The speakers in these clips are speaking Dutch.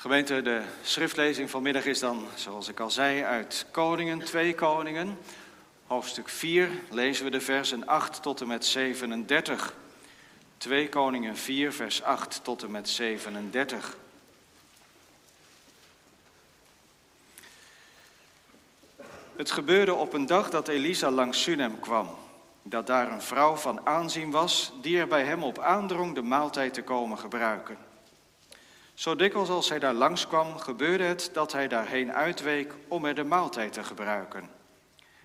Gemeente, de schriftlezing vanmiddag is dan, zoals ik al zei, uit Koningen, 2 Koningen. Hoofdstuk 4 lezen we de versen 8 tot en met 37. 2 Koningen 4, vers 8 tot en met 37. Het gebeurde op een dag dat Elisa langs Sunem kwam. Dat daar een vrouw van aanzien was, die er bij hem op aandrong de maaltijd te komen gebruiken. Zo dikwijls als hij daar langskwam, gebeurde het dat hij daarheen uitweek om er de maaltijd te gebruiken.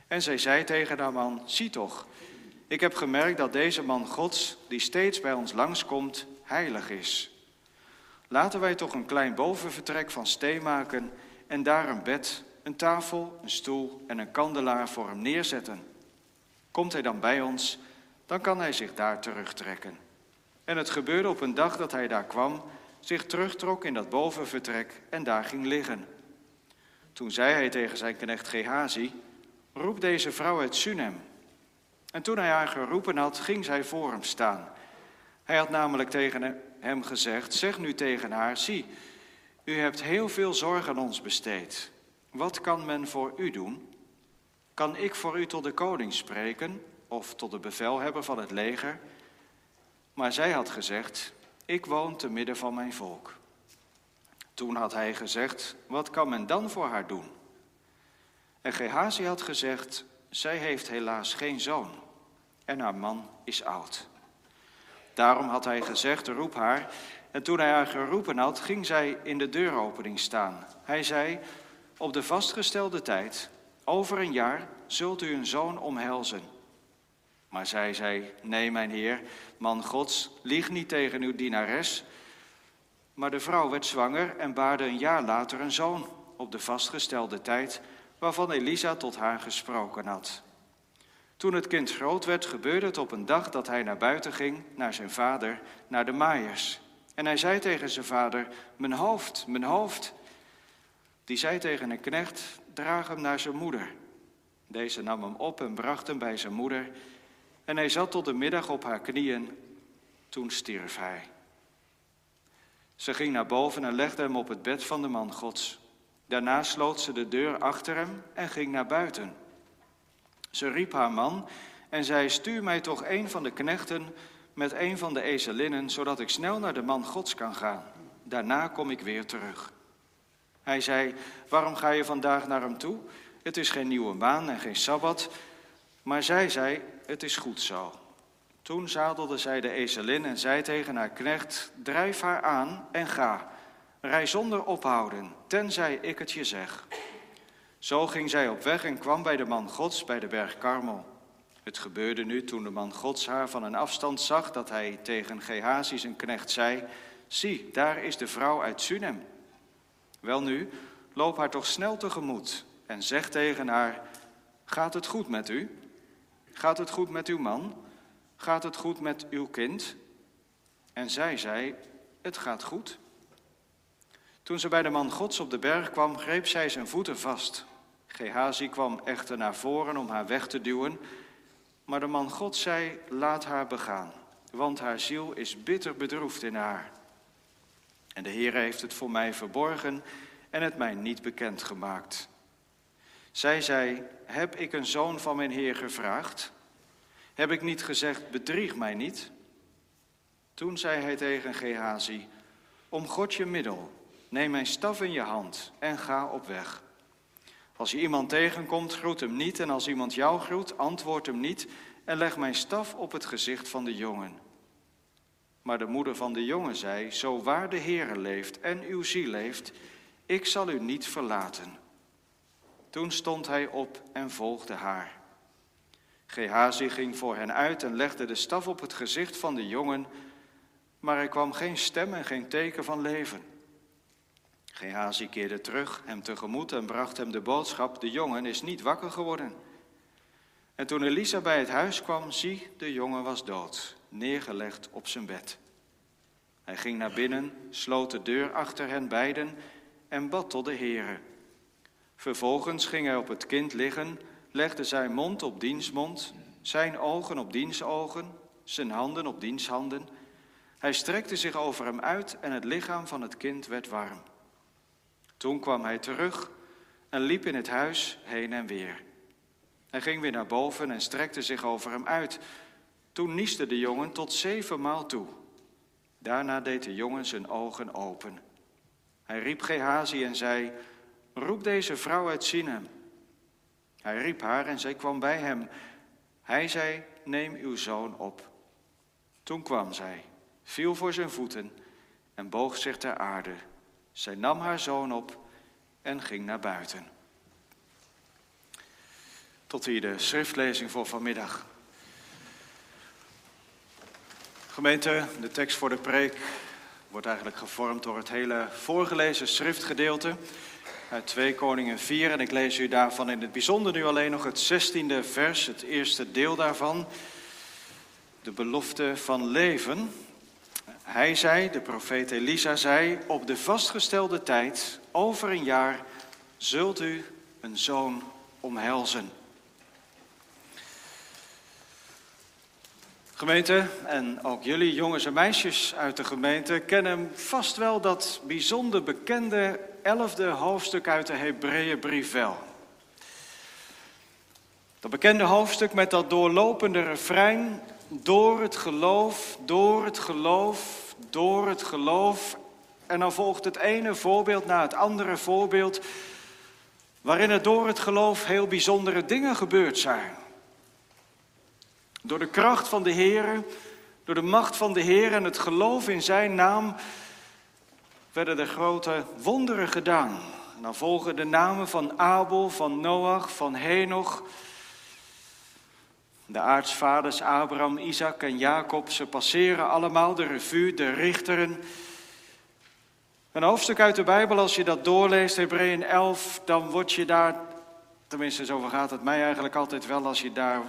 En zij zei tegen haar man, zie toch, ik heb gemerkt dat deze man Gods, die steeds bij ons langskomt, heilig is. Laten wij toch een klein bovenvertrek van steen maken en daar een bed, een tafel, een stoel en een kandelaar voor hem neerzetten. Komt hij dan bij ons, dan kan hij zich daar terugtrekken. En het gebeurde op een dag dat hij daar kwam, zich terugtrok in dat bovenvertrek en daar ging liggen. Toen zei hij tegen zijn knecht Gehazi, roep deze vrouw uit Sunem. En toen hij haar geroepen had, ging zij voor hem staan. Hij had namelijk tegen hem gezegd, zeg nu tegen haar, zie, u hebt heel veel zorg aan ons besteed. Wat kan men voor u doen? Kan ik voor u tot de koning spreken of tot de bevelhebber van het leger? Maar zij had gezegd, ik woon te midden van mijn volk. Toen had hij gezegd, wat kan men dan voor haar doen? En Gehazi had gezegd, zij heeft helaas geen zoon en haar man is oud. Daarom had hij gezegd, roep haar. En toen hij haar geroepen had, ging zij in de deuropening staan. Hij zei, op de vastgestelde tijd, over een jaar, zult u een zoon omhelzen. Maar zij zei, nee mijn heer, man gods, lieg niet tegen uw dienares. Maar de vrouw werd zwanger en baarde een jaar later een zoon op de vastgestelde tijd waarvan Elisa tot haar gesproken had. Toen het kind groot werd, gebeurde het op een dag dat hij naar buiten ging, naar zijn vader, naar de maaiers. En hij zei tegen zijn vader, mijn hoofd, mijn hoofd. Die zei tegen een knecht, draag hem naar zijn moeder. Deze nam hem op en bracht hem bij zijn moeder. En hij zat tot de middag op haar knieën. Toen stierf hij. Ze ging naar boven en legde hem op het bed van de man Gods. Daarna sloot ze de deur achter hem en ging naar buiten. Ze riep haar man en zei: Stuur mij toch een van de knechten met een van de ezelinnen, zodat ik snel naar de man Gods kan gaan. Daarna kom ik weer terug. Hij zei: Waarom ga je vandaag naar hem toe? Het is geen nieuwe maan en geen sabbat. Maar zij zei: Het is goed zo. Toen zadelde zij de ezelin en zei tegen haar knecht: Drijf haar aan en ga. Rij zonder ophouden, tenzij ik het je zeg. Zo ging zij op weg en kwam bij de man Gods bij de berg Karmel. Het gebeurde nu toen de man Gods haar van een afstand zag dat hij tegen Gehazi zijn knecht zei: Zie, daar is de vrouw uit Sunem. Welnu, loop haar toch snel tegemoet en zeg tegen haar: Gaat het goed met u? Gaat het goed met uw man? Gaat het goed met uw kind? En zij zei: Het gaat goed. Toen ze bij de man Gods op de berg kwam, greep zij zijn voeten vast. Gehazi kwam echter naar voren om haar weg te duwen, maar de man God zei: Laat haar begaan, want haar ziel is bitter bedroefd in haar. En de Heer heeft het voor mij verborgen en het mij niet bekend gemaakt. Zij zei: Heb ik een zoon van mijn Heer gevraagd? Heb ik niet gezegd: Bedrieg mij niet? Toen zei hij tegen Gehazi: Om God je middel, neem mijn staf in je hand en ga op weg. Als je iemand tegenkomt, groet hem niet. En als iemand jou groet, antwoord hem niet. En leg mijn staf op het gezicht van de jongen. Maar de moeder van de jongen zei: Zo waar de Heere leeft en uw ziel leeft, ik zal u niet verlaten. Toen stond hij op en volgde haar. Gehazi ging voor hen uit en legde de staf op het gezicht van de jongen, maar er kwam geen stem en geen teken van leven. Gehazi keerde terug, hem tegemoet en bracht hem de boodschap: De jongen is niet wakker geworden. En toen Elisa bij het huis kwam, zie, de jongen was dood, neergelegd op zijn bed. Hij ging naar binnen, sloot de deur achter hen beiden en bad tot de Heere. Vervolgens ging hij op het kind liggen, legde zijn mond op diens mond, zijn ogen op diens ogen, zijn handen op diens handen. Hij strekte zich over hem uit en het lichaam van het kind werd warm. Toen kwam hij terug en liep in het huis heen en weer. Hij ging weer naar boven en strekte zich over hem uit. Toen nieste de jongen tot zevenmaal toe. Daarna deed de jongen zijn ogen open. Hij riep Gehazi en zei: Roep deze vrouw uit Sinem. Hij riep haar en zij kwam bij hem. Hij zei: Neem uw zoon op. Toen kwam zij, viel voor zijn voeten en boog zich ter aarde. Zij nam haar zoon op en ging naar buiten. Tot hier de schriftlezing voor vanmiddag. Gemeente, de tekst voor de preek wordt eigenlijk gevormd door het hele voorgelezen schriftgedeelte uit 2 Koningen 4. En ik lees u daarvan in het bijzonder nu alleen nog het 16e vers, het eerste deel daarvan. De belofte van leven. Hij zei, de profeet Elisa zei, op de vastgestelde tijd, over een jaar, zult u een zoon omhelzen. Gemeente, en ook jullie jongens en meisjes uit de gemeente, kennen vast wel dat bijzonder bekende elfde hoofdstuk uit de Hebreeënbrief wel. Dat bekende hoofdstuk met dat doorlopende refrein, door het geloof, door het geloof, door het geloof. En dan volgt het ene voorbeeld na het andere voorbeeld, waarin er door het geloof heel bijzondere dingen gebeurd zijn. Door de kracht van de Heer, door de macht van de Heer en het geloof in Zijn naam werden er grote wonderen gedaan. Dan volgen de namen van Abel, van Noach, van Henoch. De aartsvaders Abraham, Isaac en Jacob, ze passeren allemaal de revue, de richteren. Een hoofdstuk uit de Bijbel, als je dat doorleest, Hebreeën 11, dan word je daar, tenminste zo gaat het mij eigenlijk altijd wel, als je daar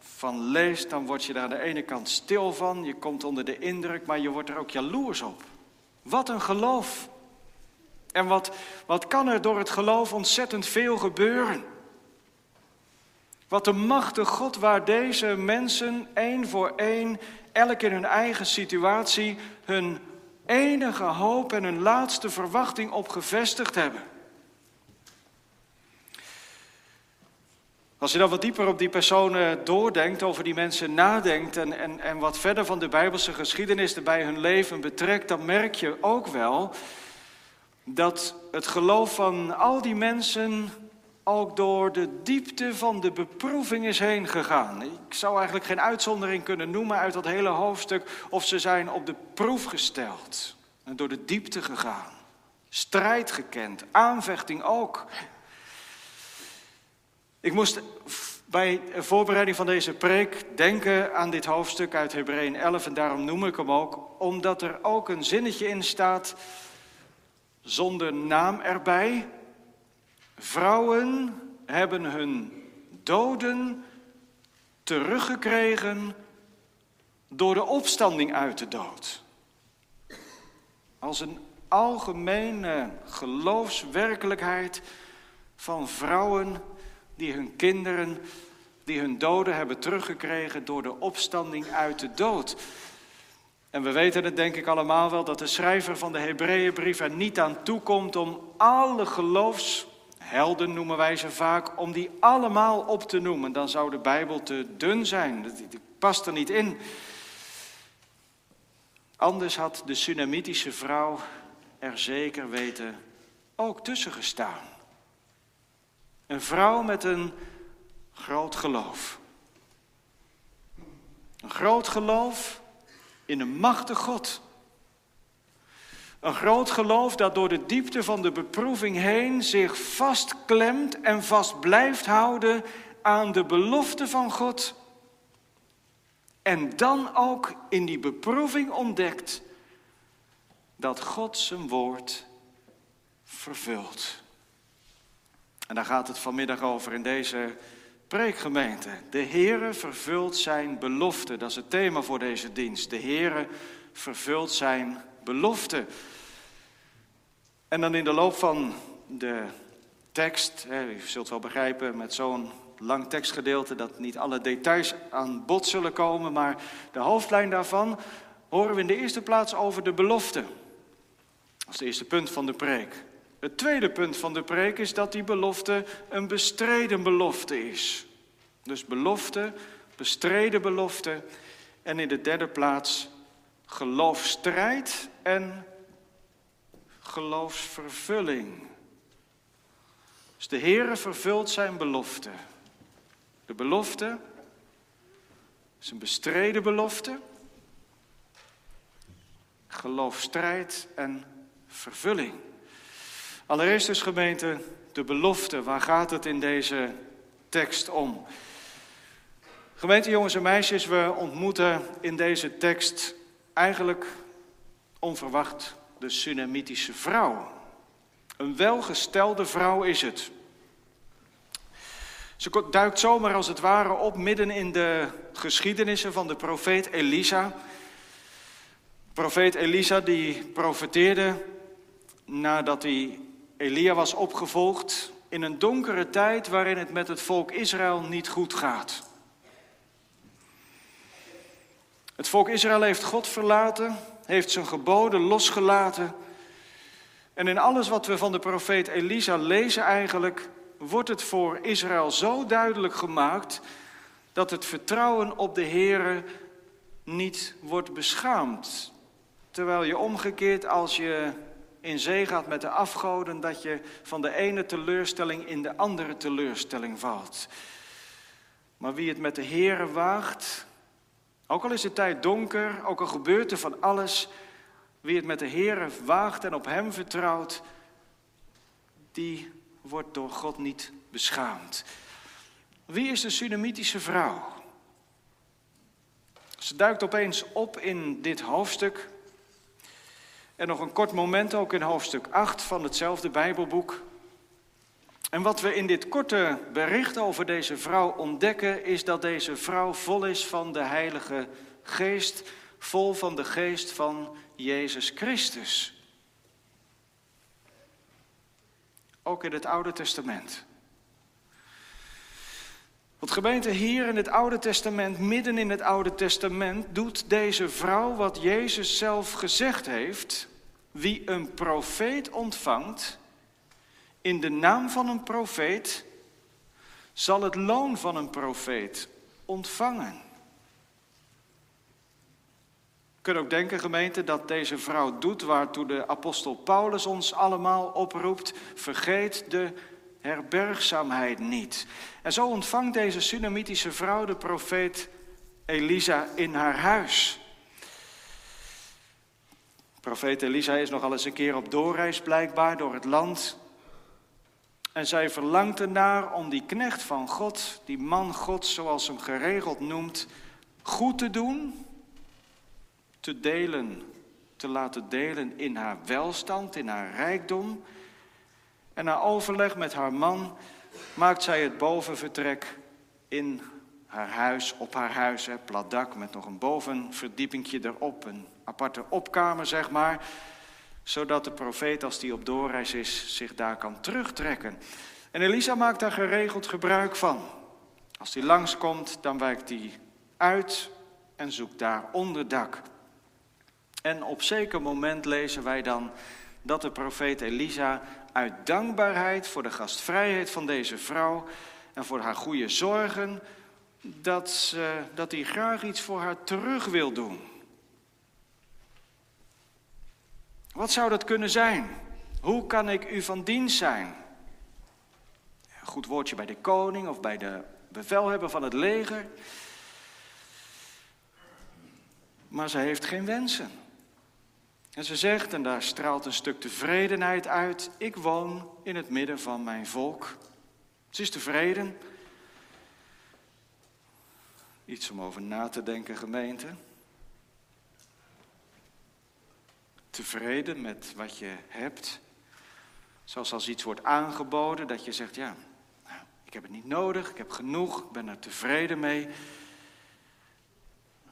van leest, dan word je daar aan de ene kant stil van, je komt onder de indruk, maar je wordt er ook jaloers op. Wat een geloof. En wat, wat kan er door het geloof ontzettend veel gebeuren. Wat een machtig God waar deze mensen één voor één, elk in hun eigen situatie, hun enige hoop en hun laatste verwachting op gevestigd hebben. Als je dan wat dieper op die personen doordenkt, over die mensen nadenkt en, en, en wat verder van de Bijbelse geschiedenis erbij hun leven betrekt, dan merk je ook wel dat het geloof van al die mensen ook door de diepte van de beproeving is heen gegaan. Ik zou eigenlijk geen uitzondering kunnen noemen uit dat hele hoofdstuk of ze zijn op de proef gesteld en door de diepte gegaan. Strijd gekend, aanvechting ook. Ik moest bij de voorbereiding van deze preek denken aan dit hoofdstuk uit Hebreeën 11 en daarom noem ik hem ook, omdat er ook een zinnetje in staat zonder naam erbij. Vrouwen hebben hun doden teruggekregen door de opstanding uit de dood. Als een algemene geloofswerkelijkheid van vrouwen die hun kinderen, die hun doden hebben teruggekregen door de opstanding uit de dood. En we weten het denk ik allemaal wel dat de schrijver van de Hebreeënbrief er niet aan toekomt om alle geloofshelden, noemen wij ze vaak, om die allemaal op te noemen. Dan zou de Bijbel te dun zijn, dat past er niet in. Anders had de Sunamitische vrouw er zeker weten ook tussen gestaan. Een vrouw met een groot geloof. Een groot geloof in een machtig God. Een groot geloof dat door de diepte van de beproeving heen zich vastklemt en vast blijft houden aan de belofte van God. En dan ook in die beproeving ontdekt dat God zijn woord vervult. En daar gaat het vanmiddag over in deze preekgemeente. De Heere vervult zijn belofte. Dat is het thema voor deze dienst. De Heere vervult zijn belofte. En dan in de loop van de tekst, u zult wel begrijpen met zo'n lang tekstgedeelte dat niet alle details aan bod zullen komen, maar de hoofdlijn daarvan horen we in de eerste plaats over de belofte. Dat is het eerste punt van de preek. Het tweede punt van de preek is dat die belofte een bestreden belofte is. Dus belofte, bestreden belofte. En in de derde plaats geloofstrijd en geloofsvervulling. Dus de Heere vervult zijn belofte. De belofte is een bestreden belofte. Geloofstrijd en vervulling. Allereerst dus gemeente, de belofte. Waar gaat het in deze tekst om? Gemeente jongens en meisjes, we ontmoeten in deze tekst eigenlijk onverwacht de Sunamitische vrouw. Een welgestelde vrouw is het. Ze duikt zomaar als het ware op midden in de geschiedenissen van de profeet Elisa. Profeet Elisa die profeteerde nadat hij Elia was opgevolgd in een donkere tijd waarin het met het volk Israël niet goed gaat. Het volk Israël heeft God verlaten, heeft zijn geboden losgelaten. En in alles wat we van de profeet Elisa lezen eigenlijk, wordt het voor Israël zo duidelijk gemaakt dat het vertrouwen op de Here niet wordt beschaamd. Terwijl je omgekeerd als je in zee gaat met de afgoden, dat je van de ene teleurstelling in de andere teleurstelling valt. Maar wie het met de Here waagt, ook al is de tijd donker, ook al gebeurt er van alles, wie het met de Heer waagt en op Hem vertrouwt, die wordt door God niet beschaamd. Wie is de Sunamitische vrouw? Ze duikt opeens op in dit hoofdstuk. En nog een kort moment ook in hoofdstuk 8 van hetzelfde Bijbelboek. En wat we in dit korte bericht over deze vrouw ontdekken, is dat deze vrouw vol is van de Heilige Geest, vol van de geest van Jezus Christus. Ook in het Oude Testament. Want gemeente, hier in het Oude Testament, midden in het Oude Testament, doet deze vrouw wat Jezus zelf gezegd heeft. Wie een profeet ontvangt, in de naam van een profeet, zal het loon van een profeet ontvangen. Je kunt ook denken, gemeente, dat deze vrouw doet waartoe de apostel Paulus ons allemaal oproept. Vergeet de herbergzaamheid niet. En zo ontvangt deze Sunamitische vrouw de profeet Elisa in haar huis. Profeet Elisa is nogal eens een keer op doorreis blijkbaar door het land. En zij verlangt ernaar om die knecht van God, die man God zoals hem geregeld noemt, goed te doen, te delen, te laten delen in haar welstand, in haar rijkdom. En na overleg met haar man maakt zij het bovenvertrek in haar huis, op haar huis, plat dak met nog een bovenverdiepingje erop, een aparte opkamer zeg maar zodat de profeet, als die op doorreis is, zich daar kan terugtrekken. En Elisa maakt daar geregeld gebruik van. Als hij langskomt, dan wijkt hij uit en zoekt daar onderdak. En op zeker moment lezen wij dan dat de profeet Elisa uit dankbaarheid voor de gastvrijheid van deze vrouw en voor haar goede zorgen, dat, ze, dat hij graag iets voor haar terug wil doen. Wat zou dat kunnen zijn? Hoe kan ik u van dienst zijn? Een goed woordje bij de koning of bij de bevelhebber van het leger. Maar ze heeft geen wensen. En ze zegt, en daar straalt een stuk tevredenheid uit: Ik woon in het midden van mijn volk. Ze is tevreden. Iets om over na te denken, gemeente. tevreden met wat je hebt. Zoals als iets wordt aangeboden, dat je zegt, ja, ik heb het niet nodig, ik heb genoeg, ik ben er tevreden mee.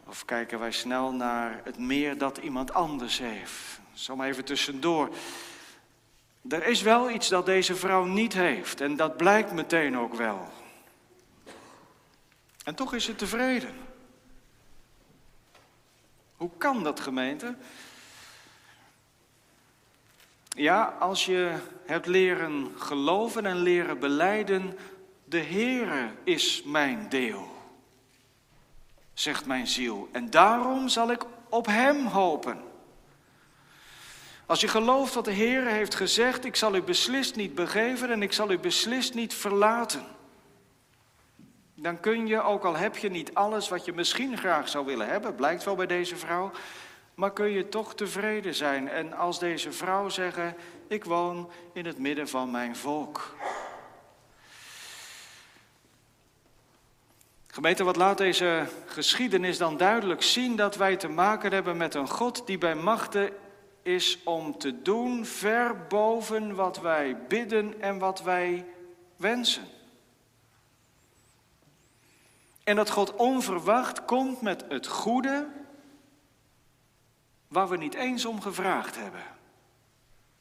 Of kijken wij snel naar het meer dat iemand anders heeft. Zo maar even tussendoor. Er is wel iets dat deze vrouw niet heeft en dat blijkt meteen ook wel. En toch is ze tevreden. Hoe kan dat gemeente? Ja, als je hebt leren geloven en leren beleiden, de Heere is mijn deel, zegt mijn ziel. En daarom zal ik op Hem hopen. Als je gelooft wat de Heer heeft gezegd, ik zal u beslist niet begeven en ik zal u beslist niet verlaten. Dan kun je, ook al heb je niet alles wat je misschien graag zou willen hebben, blijkt wel bij deze vrouw, maar kun je toch tevreden zijn. En als deze vrouw zeggen, ik woon in het midden van mijn volk. Gemeente, wat laat deze geschiedenis dan duidelijk zien dat wij te maken hebben met een God die bij machten is om te doen ver boven wat wij bidden en wat wij wensen. En dat God onverwacht komt met het goede waar we niet eens om gevraagd hebben.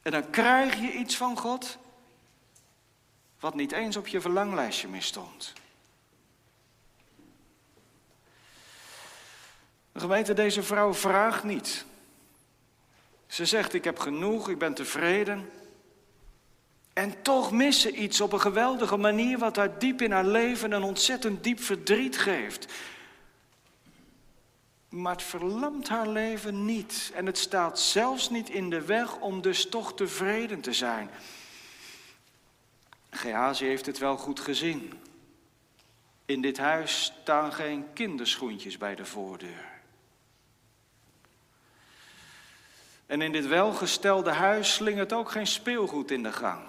En dan krijg je iets van God wat niet eens op je verlanglijstje meer stond. De gemeente, deze vrouw vraagt niet. Ze zegt, ik heb genoeg, ik ben tevreden. En toch missen iets op een geweldige manier wat haar diep in haar leven een ontzettend diep verdriet geeft. Maar het verlamt haar leven niet. En het staat zelfs niet in de weg om dus toch tevreden te zijn. Gehazi heeft het wel goed gezien. In dit huis staan geen kinderschoentjes bij de voordeur. En in dit welgestelde huis slingert ook geen speelgoed in de gang.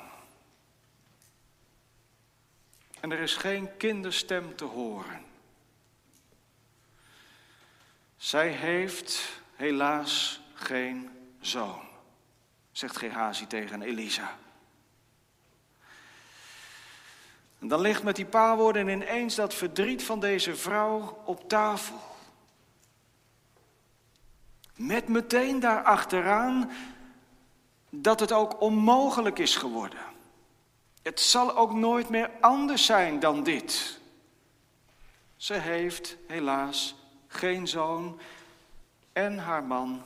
En er is geen kinderstem te horen. Zij heeft helaas geen zoon, zegt Gehazi tegen Elisa. En dan ligt met die paar woorden ineens dat verdriet van deze vrouw op tafel. Met meteen daarachteraan dat het ook onmogelijk is geworden. Het zal ook nooit meer anders zijn dan dit. Ze heeft helaas geen zoon en haar man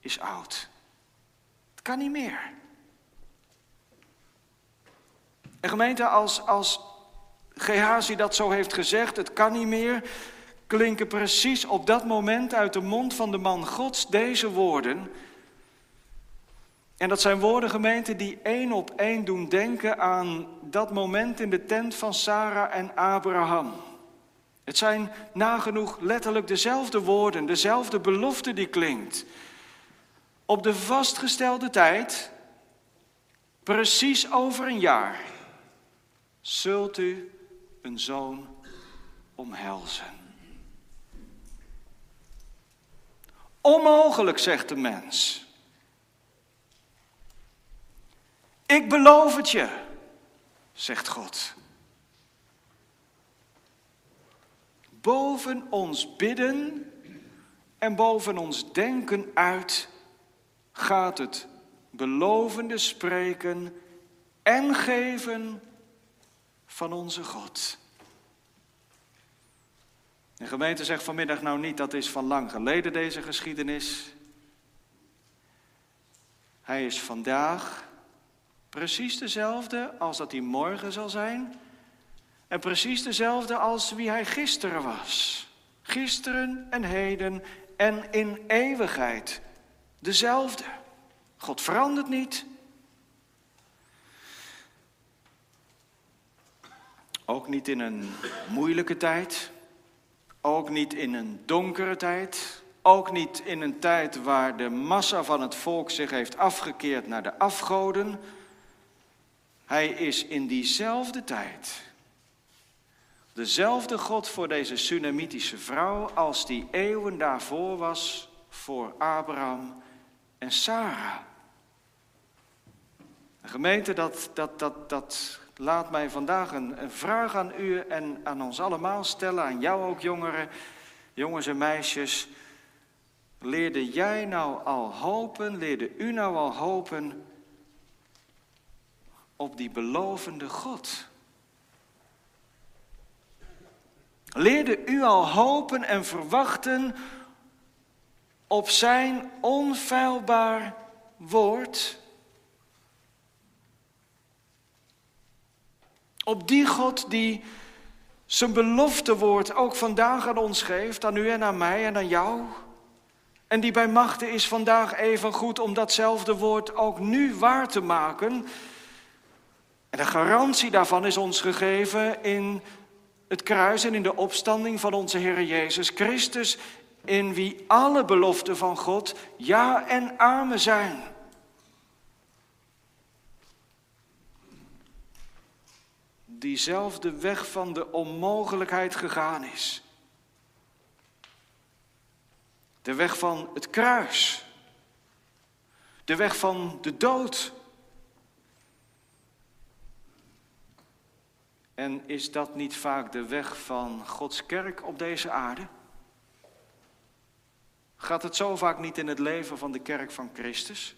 is oud. Het kan niet meer. En gemeente, als, als Gehazi dat zo heeft gezegd, het kan niet meer, klinken precies op dat moment uit de mond van de man Gods deze woorden. En dat zijn woorden, gemeente, die één op één doen denken aan dat moment in de tent van Sarah en Abraham. Het zijn nagenoeg letterlijk dezelfde woorden, dezelfde belofte die klinkt. Op de vastgestelde tijd, precies over een jaar, zult u een zoon omhelzen. Onmogelijk, zegt de mens. Ik beloof het je, zegt God. Boven ons bidden en boven ons denken uit gaat het belovende spreken en geven van onze God. De gemeente zegt vanmiddag nou niet dat is van lang geleden deze geschiedenis. Hij is vandaag precies dezelfde als dat hij morgen zal zijn. En precies dezelfde als wie hij gisteren was. Gisteren en heden en in eeuwigheid. Dezelfde. God verandert niet. Ook niet in een moeilijke tijd. Ook niet in een donkere tijd. Ook niet in een tijd waar de massa van het volk zich heeft afgekeerd naar de afgoden. Hij is in diezelfde tijd dezelfde God voor deze Sunamitische vrouw als die eeuwen daarvoor was voor Abraham en Sarah. De gemeente, dat, dat, dat, dat laat mij vandaag een, vraag aan u en aan ons allemaal stellen, aan jou ook jongeren, jongens en meisjes. Leerde jij nou al hopen, leerde u nou al hopen op die belovende God? Leerde u al hopen en verwachten op zijn onfeilbaar woord? Op die God die zijn beloftewoord ook vandaag aan ons geeft, aan u en aan mij en aan jou. En die bij machten is vandaag even goed om datzelfde woord ook nu waar te maken. En de garantie daarvan is ons gegeven in het kruis en in de opstanding van onze Heer Jezus Christus, in wie alle beloften van God ja en amen zijn. Diezelfde weg van de onmogelijkheid gegaan is. De weg van het kruis. De weg van de dood. En is dat niet vaak de weg van Gods kerk op deze aarde? Gaat het zo vaak niet in het leven van de kerk van Christus?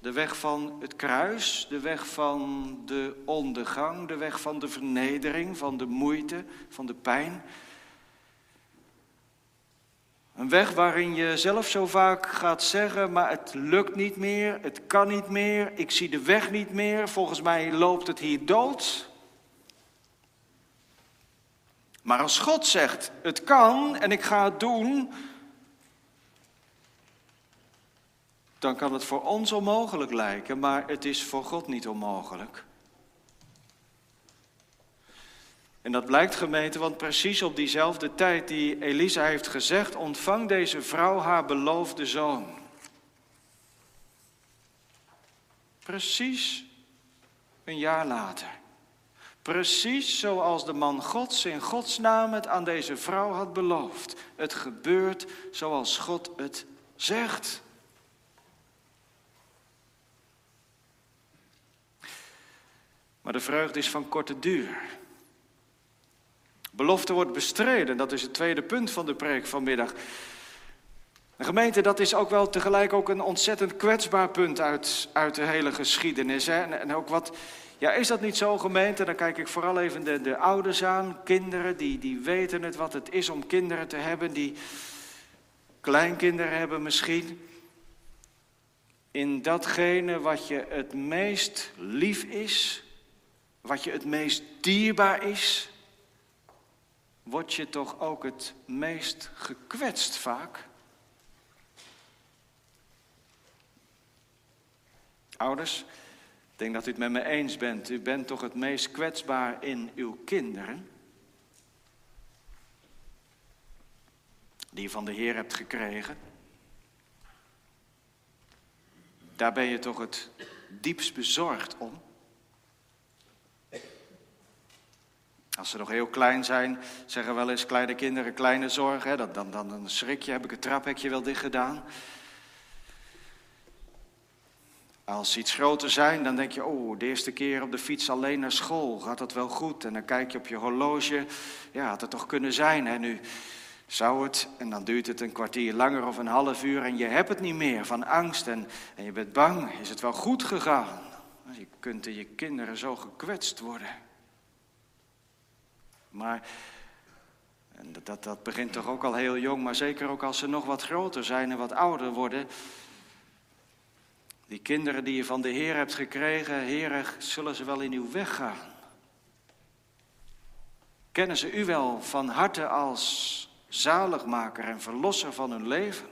De weg van het kruis, de weg van de ondergang, de weg van de vernedering, van de moeite, van de pijn. Een weg waarin je zelf zo vaak gaat zeggen, maar het lukt niet meer, het kan niet meer, ik zie de weg niet meer, volgens mij loopt het hier dood. Maar als God zegt, het kan en ik ga het doen, dan kan het voor ons onmogelijk lijken, maar het is voor God niet onmogelijk. En dat blijkt gemeente, want precies op diezelfde tijd die Elisa heeft gezegd, ontvang deze vrouw haar beloofde zoon. Precies een jaar later. Precies zoals de man Gods in Gods naam het aan deze vrouw had beloofd. Het gebeurt zoals God het zegt. Maar de vreugde is van korte duur. Belofte wordt bestreden, dat is het tweede punt van de preek vanmiddag. De gemeente, dat is ook wel tegelijk ook een ontzettend kwetsbaar punt uit, uit de hele geschiedenis. Hè? En, en ook wat, ja, is dat niet zo, gemeente? Dan kijk ik vooral even de, de ouders aan, kinderen, die, die weten het wat het is om kinderen te hebben, die kleinkinderen hebben misschien. In datgene wat je het meest lief is, wat je het meest dierbaar is, word je toch ook het meest gekwetst vaak? Ouders, ik denk dat u het met me eens bent. U bent toch het meest kwetsbaar in uw kinderen? Die je van de Heer hebt gekregen. Daar ben je toch het diepst bezorgd om? Als ze nog heel klein zijn, zeggen wel eens kleine kinderen kleine zorgen. Dan, dan, dan, dan schrik je, heb ik het traphekje wel dicht gedaan. Als ze iets groter zijn, dan denk je, oh, de eerste keer op de fiets alleen naar school, gaat dat wel goed? En dan kijk je op je horloge, ja, had het toch kunnen zijn, hè, nu zou het, en dan duurt het een kwartier langer of een half uur en je hebt het niet meer van angst en, en je bent bang, is het wel goed gegaan? Je kunt in je kinderen zo gekwetst worden. Maar en dat, dat begint toch ook al heel jong, maar zeker ook als ze nog wat groter zijn en wat ouder worden. Die kinderen die je van de Heer hebt gekregen, Heer, zullen ze wel in uw weg gaan? Kennen ze u wel van harte als zaligmaker en verlosser van hun leven?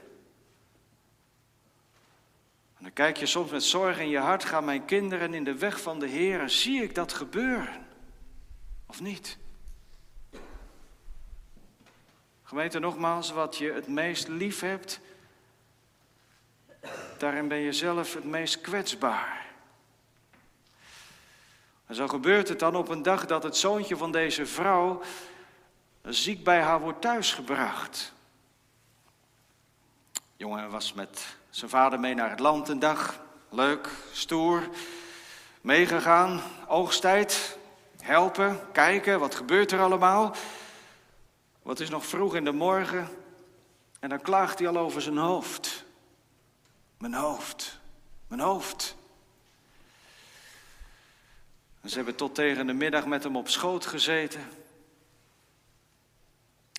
En dan kijk je soms met zorg in je hart, gaan mijn kinderen in de weg van de Heer, zie ik dat gebeuren? Of niet? Gemeente, nogmaals, wat je het meest lief hebt, daarin ben je zelf het meest kwetsbaar. En zo gebeurt het dan op een dag dat het zoontje van deze vrouw ziek bij haar wordt thuisgebracht. De jongen was met zijn vader mee naar het land een dag. Leuk, stoer, meegegaan, oogsttijd, helpen, kijken, wat gebeurt er allemaal. Wat is nog vroeg in de morgen en dan klaagt hij al over zijn hoofd. Mijn hoofd, mijn hoofd. En ze hebben tot tegen de middag met hem op schoot gezeten.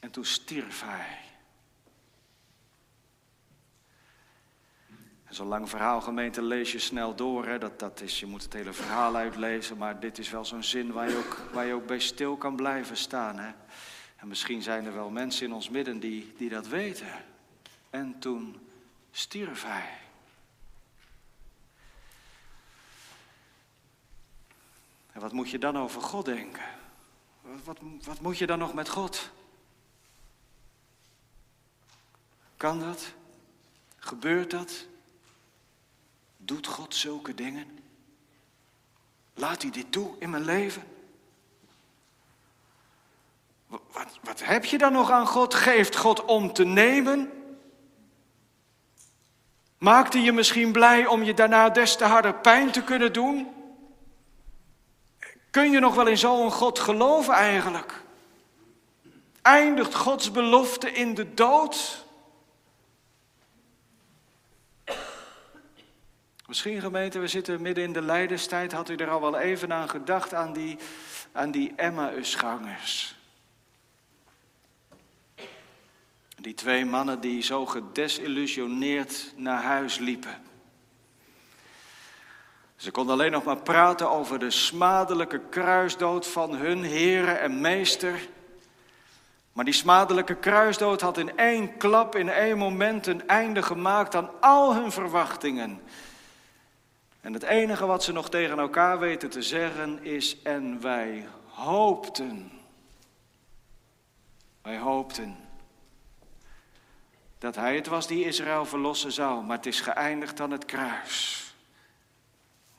En toen stierf hij. Zo'n lang verhaal, gemeente, lees je snel door. Hè? Dat, dat is, je moet het hele verhaal uitlezen, maar dit is wel zo'n zin waar je, ook, waar je ook bij stil kan blijven staan. Hè? En misschien zijn er wel mensen in ons midden die, die dat weten. En toen stierf hij. En wat moet je dan over God denken? Wat, wat, wat moet je dan nog met God? Kan dat? Gebeurt dat? Doet God zulke dingen? Laat hij dit toe in mijn leven? Wat, wat heb je dan nog aan God? Geeft God om te nemen? Maakt hij je misschien blij om je daarna des te harder pijn te kunnen doen? Kun je nog wel in zo'n God geloven eigenlijk? Eindigt Gods belofte in de dood? Misschien gemeente, we zitten midden in de lijdenstijd. Had u er al wel even aan gedacht, aan die, aan die Emmausgangers? Die twee mannen die zo gedesillusioneerd naar huis liepen. Ze konden alleen nog maar praten over de smadelijke kruisdood van hun Heere en Meester. Maar die smadelijke kruisdood had in één klap, in één moment een einde gemaakt aan al hun verwachtingen. En het enige wat ze nog tegen elkaar weten te zeggen is: En wij hoopten. Wij hoopten dat hij het was die Israël verlossen zou, maar het is geëindigd aan het kruis.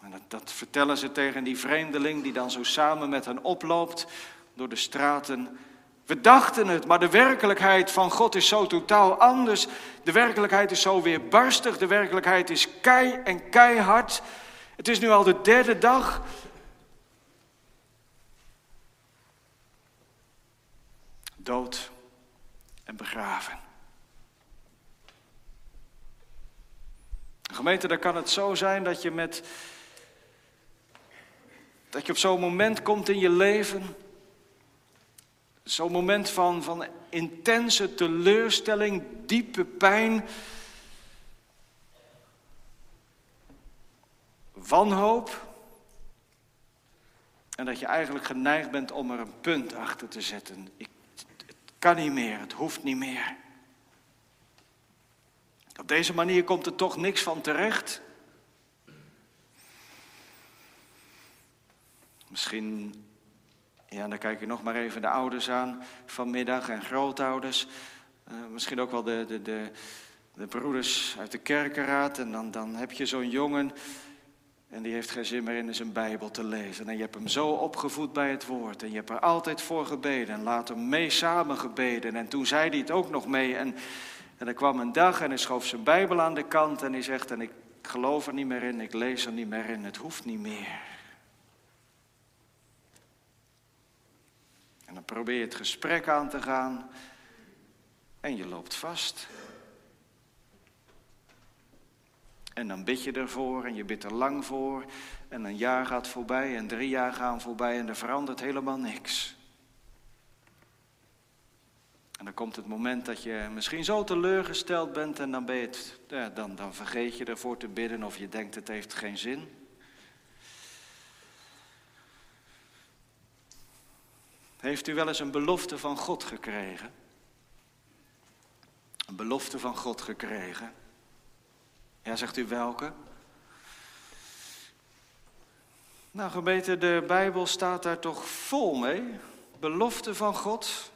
En dat, dat vertellen ze tegen die vreemdeling die dan zo samen met hen oploopt door de straten. We dachten het, maar de werkelijkheid van God is zo totaal anders. De werkelijkheid is zo weerbarstig, de werkelijkheid is kei en keihard. Het is nu al de derde dag. Dood en begraven. Gemeente, dan kan het zo zijn dat je met dat je op zo'n moment komt in je leven. Zo'n moment van, van intense teleurstelling, diepe pijn. Wanhoop. En dat je eigenlijk geneigd bent om er een punt achter te zetten. Ik, het kan niet meer, het hoeft niet meer. Op deze manier komt er toch niks van terecht. Misschien, ja, dan kijk je nog maar even de ouders aan vanmiddag en grootouders. Uh, misschien ook wel de, de, de, de, broeders uit de kerkenraad. En dan, dan heb je zo'n jongen en die heeft geen zin meer in zijn Bijbel te lezen. En je hebt hem zo opgevoed bij het woord. En je hebt er altijd voor gebeden. En later mee samen gebeden. En toen zei hij het ook nog mee. En, en er kwam een dag en hij schoof zijn Bijbel aan de kant. En hij zegt, en ik geloof er niet meer in, ik lees er niet meer in. Het hoeft niet meer. En dan probeer je het gesprek aan te gaan en je loopt vast. En dan bid je ervoor en je bidt er lang voor. En een jaar gaat voorbij en drie jaar gaan voorbij en er verandert helemaal niks. En dan komt het moment dat je misschien zo teleurgesteld bent en dan, ben je ja, dan, dan vergeet je ervoor te bidden of je denkt het heeft geen zin. Heeft u wel eens een belofte van God gekregen? Een belofte van God gekregen? Ja, zegt u welke? Nou, gemeente, de Bijbel staat daar toch vol mee. Belofte van God.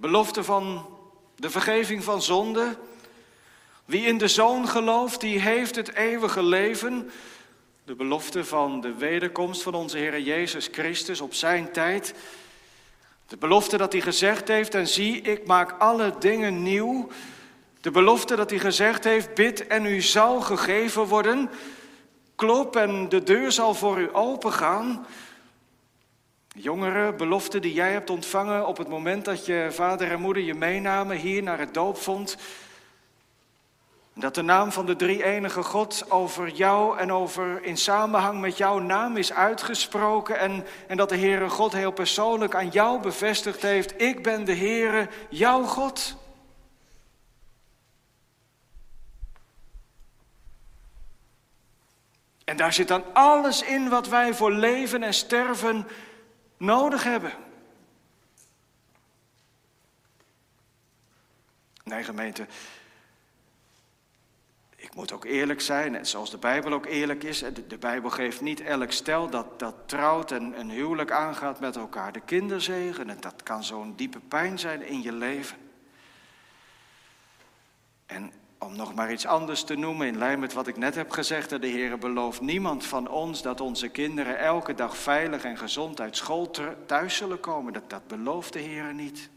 Belofte van de vergeving van zonde. Wie in de Zoon gelooft, die heeft het eeuwige leven. De belofte van de wederkomst van onze Heer Jezus Christus op zijn tijd. De belofte dat hij gezegd heeft, en zie, ik maak alle dingen nieuw. De belofte dat hij gezegd heeft, bid en u zal gegeven worden. Klop en de deur zal voor u opengaan. Jongere belofte die jij hebt ontvangen op het moment dat je vader en moeder je meenamen hier naar het doopvond. Dat de naam van de drie enige God over jou en over in samenhang met jouw naam is uitgesproken. En, en dat de Heere God heel persoonlijk aan jou bevestigd heeft. Ik ben de Heere, jouw God. daar zit dan alles in wat wij voor leven en sterven nodig hebben. Nee, gemeente, ik moet ook eerlijk zijn, net zoals de Bijbel ook eerlijk is. De, de Bijbel geeft niet elk stel dat, dat trouwt en een huwelijk aangaat met elkaar de kinderzegen. En dat kan zo'n diepe pijn zijn in je leven. En om nog maar iets anders te noemen, in lijn met wat ik net heb gezegd, de Heer belooft niemand van ons dat onze kinderen elke dag veilig en gezond uit school thuis zullen komen. Dat, dat belooft de Heer niet.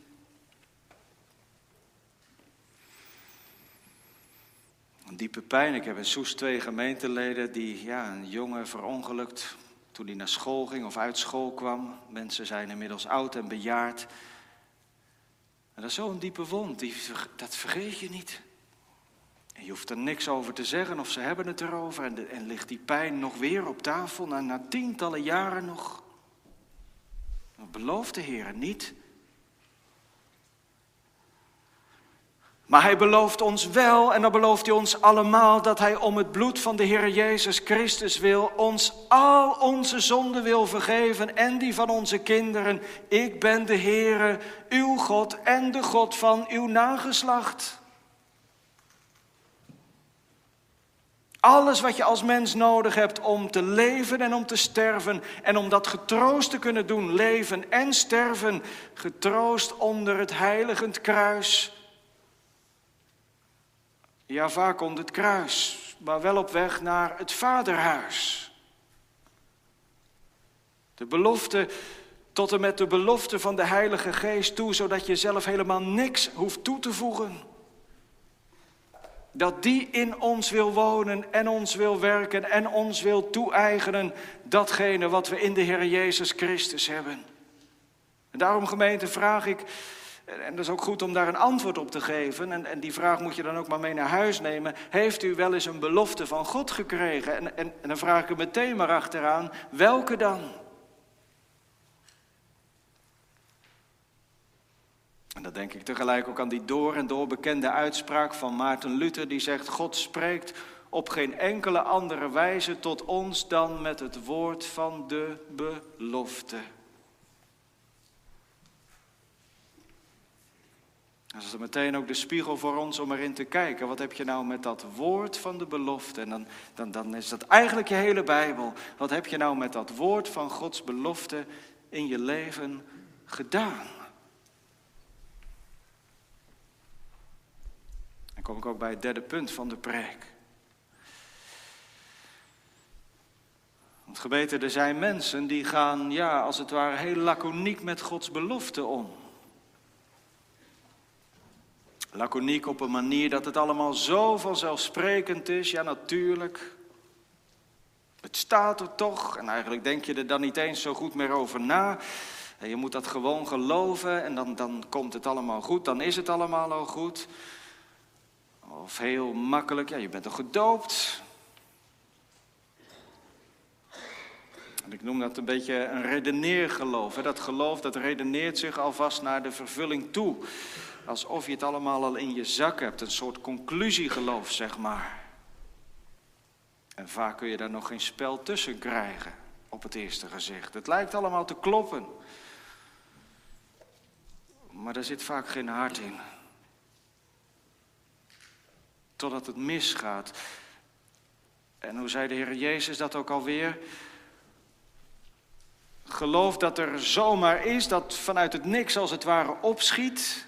Een diepe pijn. Ik heb in Soes twee gemeenteleden die ja, een jongen verongelukt toen hij naar school ging of uit school kwam. Mensen zijn inmiddels oud en bejaard. En dat is zo'n diepe wond, die, dat vergeet je niet. Je hoeft er niks over te zeggen of ze hebben het erover. En, en ligt die pijn nog weer op tafel na, na tientallen jaren nog. Dat belooft de Heer niet. Maar hij belooft ons wel, en dan belooft hij ons allemaal, dat hij om het bloed van de Heer Jezus Christus wil, ons al onze zonden wil vergeven en die van onze kinderen. Ik ben de Heere, uw God en de God van uw nageslacht. Alles wat je als mens nodig hebt om te leven en om te sterven en om dat getroost te kunnen doen, leven en sterven, getroost onder het heiligend kruis ja, vaak onder het kruis, maar wel op weg naar het vaderhuis. De belofte tot en met de belofte van de Heilige Geest toe, zodat je zelf helemaal niks hoeft toe te voegen. Dat die in ons wil wonen en ons wil werken en ons wil toe-eigenen, datgene wat we in de Heer Jezus Christus hebben. En daarom gemeente vraag ik, en dat is ook goed om daar een antwoord op te geven. En, en, die vraag moet je dan ook maar mee naar huis nemen. Heeft u wel eens een belofte van God gekregen? En, en, en dan vraag ik er meteen maar achteraan, welke dan? En dan denk ik tegelijk ook aan die door en door bekende uitspraak van Maarten Luther, die zegt: God spreekt op geen enkele andere wijze tot ons dan met het woord van de belofte. Dat is meteen ook de spiegel voor ons om erin te kijken. Wat heb je nou met dat woord van de belofte? En dan, dan, dan is dat eigenlijk je hele Bijbel. Wat heb je nou met dat woord van Gods belofte in je leven gedaan? Dan kom ik ook bij het derde punt van de preek. Want gebeten, er zijn mensen die gaan, ja, als het ware heel laconiek met Gods belofte om. Laconiek op een manier dat het allemaal zo vanzelfsprekend is. Ja, natuurlijk. Het staat er toch. En eigenlijk denk je er dan niet eens zo goed meer over na. En je moet dat gewoon geloven en dan, dan komt het allemaal goed. Dan is het allemaal al goed. Of heel makkelijk, ja, je bent toch gedoopt. En ik noem dat een beetje een redeneergeloof. Dat geloof dat redeneert zich alvast naar de vervulling toe alsof je het allemaal al in je zak hebt. Een soort conclusiegeloof, zeg maar. En vaak kun je daar nog geen spel tussen krijgen op het eerste gezicht. Het lijkt allemaal te kloppen. Maar er zit vaak geen hart in. Totdat het misgaat. En hoe zei de Heer Jezus dat ook alweer? Geloof dat er zomaar is, dat vanuit het niks als het ware opschiet.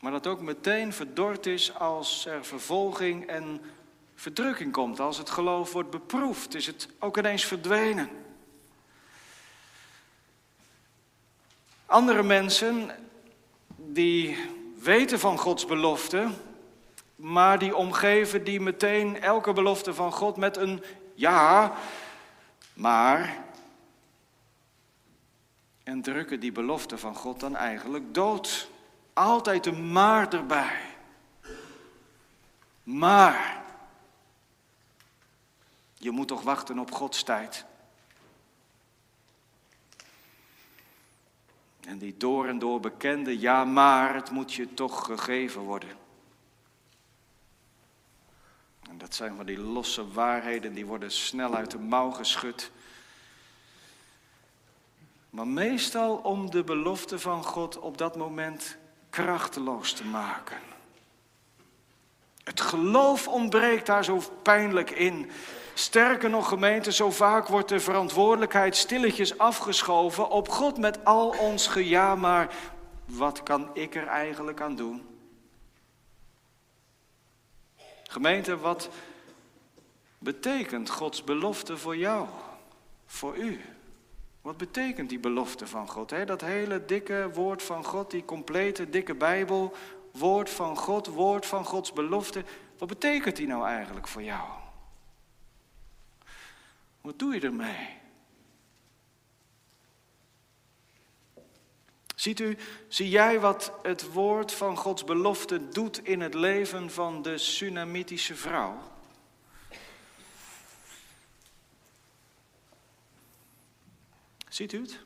Maar dat ook meteen verdord is als er vervolging en verdrukking komt. Als het geloof wordt beproefd, is het ook ineens verdwenen. Andere mensen die weten van Gods belofte, maar die omgeven die meteen elke belofte van God met een ja, maar. En drukken die belofte van God dan eigenlijk dood. Altijd een maar erbij. Maar. Je moet toch wachten op Gods tijd. En die door en door bekende, ja maar, het moet je toch gegeven worden. Dat zijn van die losse waarheden, die worden snel uit de mouw geschud. Maar meestal om de belofte van God op dat moment krachteloos te maken. Het geloof ontbreekt daar zo pijnlijk in. Sterker nog, gemeente, zo vaak wordt de verantwoordelijkheid stilletjes afgeschoven op God met al ons geja, maar wat kan ik er eigenlijk aan doen? Gemeente, wat betekent Gods belofte voor jou, voor u? Wat betekent die belofte van God? Dat hele dikke woord van God, die complete dikke Bijbel, woord van God, woord van Gods belofte. Wat betekent die nou eigenlijk voor jou? Wat doe je ermee? Ziet u, zie jij wat het woord van Gods belofte doet in het leven van de Sunamitische vrouw? Ziet u het?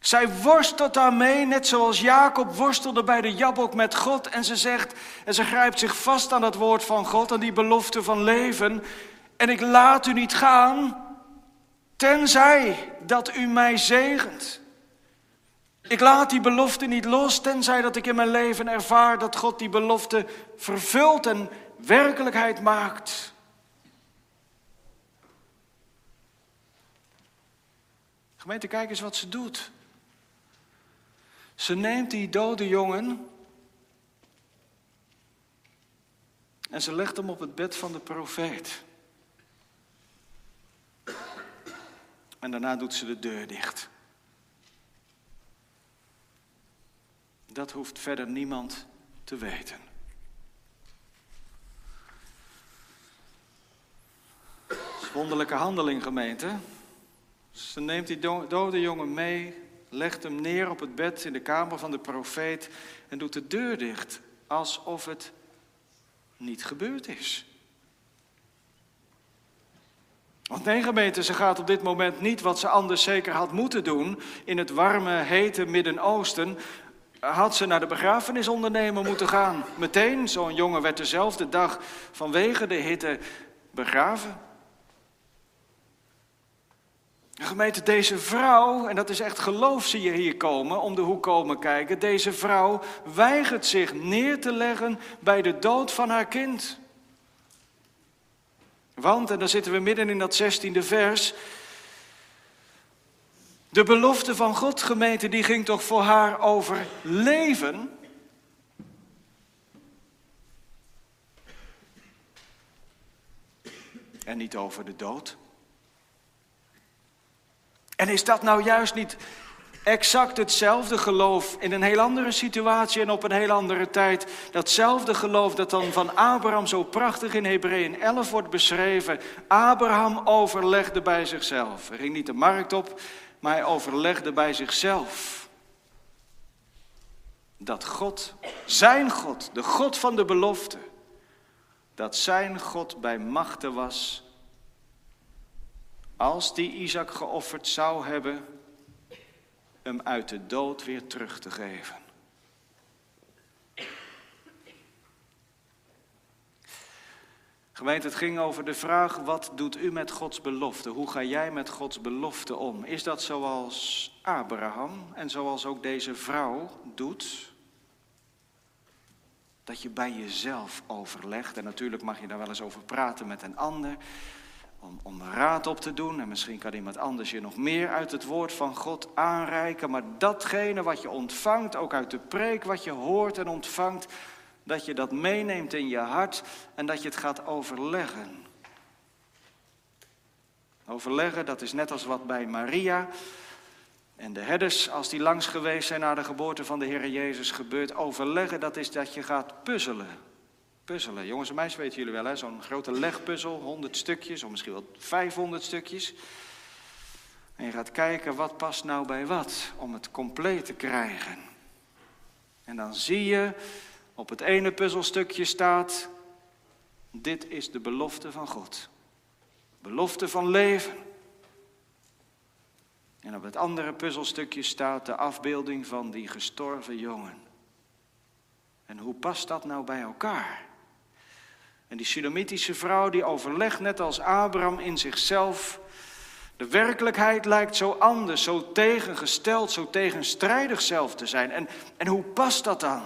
Zij worstelt daarmee, net zoals Jacob worstelde bij de Jabok met God. En ze zegt, en ze grijpt zich vast aan het woord van God, aan die belofte van leven. En ik laat u niet gaan, tenzij dat u mij zegent. Ik laat die belofte niet los, tenzij dat ik in mijn leven ervaar dat God die belofte vervult en werkelijkheid maakt. Gemeente, kijk eens wat ze doet. Ze neemt die dode jongen en ze legt hem op het bed van de profeet. En daarna doet ze de deur dicht. Dat hoeft verder niemand te weten. wonderlijke handeling, gemeente. Ze neemt die dode jongen mee, legt hem neer op het bed in de kamer van de profeet en doet de deur dicht, alsof het niet gebeurd is. Want nee, gemeente, ze gaat op dit moment niet wat ze anders zeker had moeten doen in het warme, hete Midden-Oosten. Had ze naar de begrafenisondernemer moeten gaan. Meteen, zo'n jongen werd dezelfde dag vanwege de hitte begraven. Gemeente, deze vrouw, en dat is echt geloof zie je hier komen, om de hoek komen kijken. Deze vrouw weigert zich neer te leggen bij de dood van haar kind. Want, en dan zitten we midden in dat zestiende vers. De belofte van God, gemeente, die ging toch voor haar over leven? En niet over de dood. En is dat nou juist niet exact hetzelfde geloof in een heel andere situatie en op een heel andere tijd? Datzelfde geloof dat dan van Abraham zo prachtig in Hebreeën 11 wordt beschreven. Abraham overlegde bij zichzelf. Hij ging niet de markt op, maar hij overlegde bij zichzelf. Dat God, zijn God, de God van de belofte, dat zijn God bij machten was als die Isaac geofferd zou hebben, hem uit de dood weer terug te geven. Gemeente, het ging over de vraag: wat doet u met Gods belofte? Hoe ga jij met Gods belofte om? Is dat zoals Abraham en zoals ook deze vrouw doet? Dat je bij jezelf overlegt. En natuurlijk mag je daar wel eens over praten met een ander om, raad op te doen. En misschien kan iemand anders je nog meer uit het woord van God aanreiken. Maar datgene wat je ontvangt, ook uit de preek wat je hoort en ontvangt, dat je dat meeneemt in je hart en dat je het gaat overleggen. Overleggen, dat is net als wat bij Maria en de herders, als die langs geweest zijn na de geboorte van de Heer Jezus gebeurt. Overleggen, dat is dat je gaat puzzelen puzzelen. Jongens en meisjes weten jullie wel, zo'n grote legpuzzel, 100 stukjes of misschien wel 500 stukjes. En je gaat kijken wat past nou bij wat om het compleet te krijgen. En dan zie je op het ene puzzelstukje staat, dit is de belofte van God. Belofte van leven. En op het andere puzzelstukje staat de afbeelding van die gestorven jongen. En hoe past dat nou bij elkaar? En die Sulamitische vrouw die overlegt net als Abraham in zichzelf. De werkelijkheid lijkt zo anders, zo tegengesteld, zo tegenstrijdig zelf te zijn. En, en hoe past dat dan?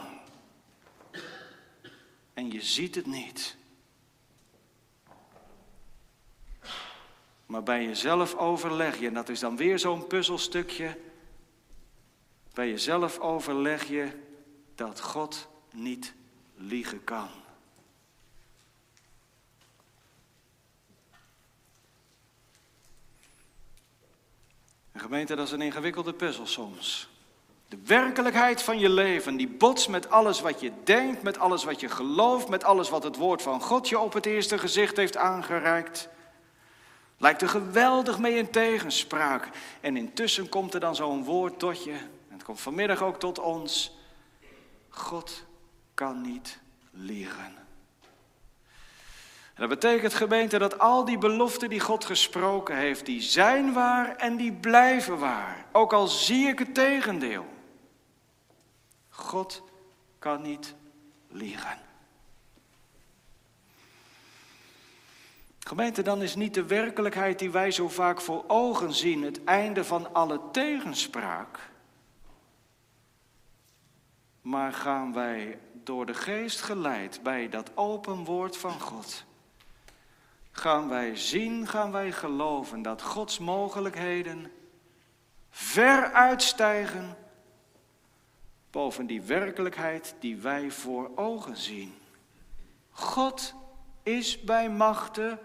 En je ziet het niet. Maar bij jezelf overleg je, en dat is dan weer zo'n puzzelstukje. Bij jezelf overleg je dat God niet liegen kan. En gemeente, dat is een ingewikkelde puzzel soms. De werkelijkheid van je leven, die botst met alles wat je denkt, met alles wat je gelooft, met alles wat het woord van God je op het eerste gezicht heeft aangereikt. Lijkt er geweldig mee in tegenspraak. En intussen komt er dan zo'n woord tot je, en het komt vanmiddag ook tot ons. God kan niet liegen. En dat betekent gemeente dat al die beloften die God gesproken heeft, die zijn waar en die blijven waar. Ook al zie ik het tegendeel. God kan niet liegen. Gemeente, dan is niet de werkelijkheid die wij zo vaak voor ogen zien het einde van alle tegenspraak. Maar gaan wij door de geest geleid bij dat open woord van God. Gaan wij zien, gaan wij geloven dat Gods mogelijkheden ver uitstijgen boven die werkelijkheid die wij voor ogen zien. God is bij machten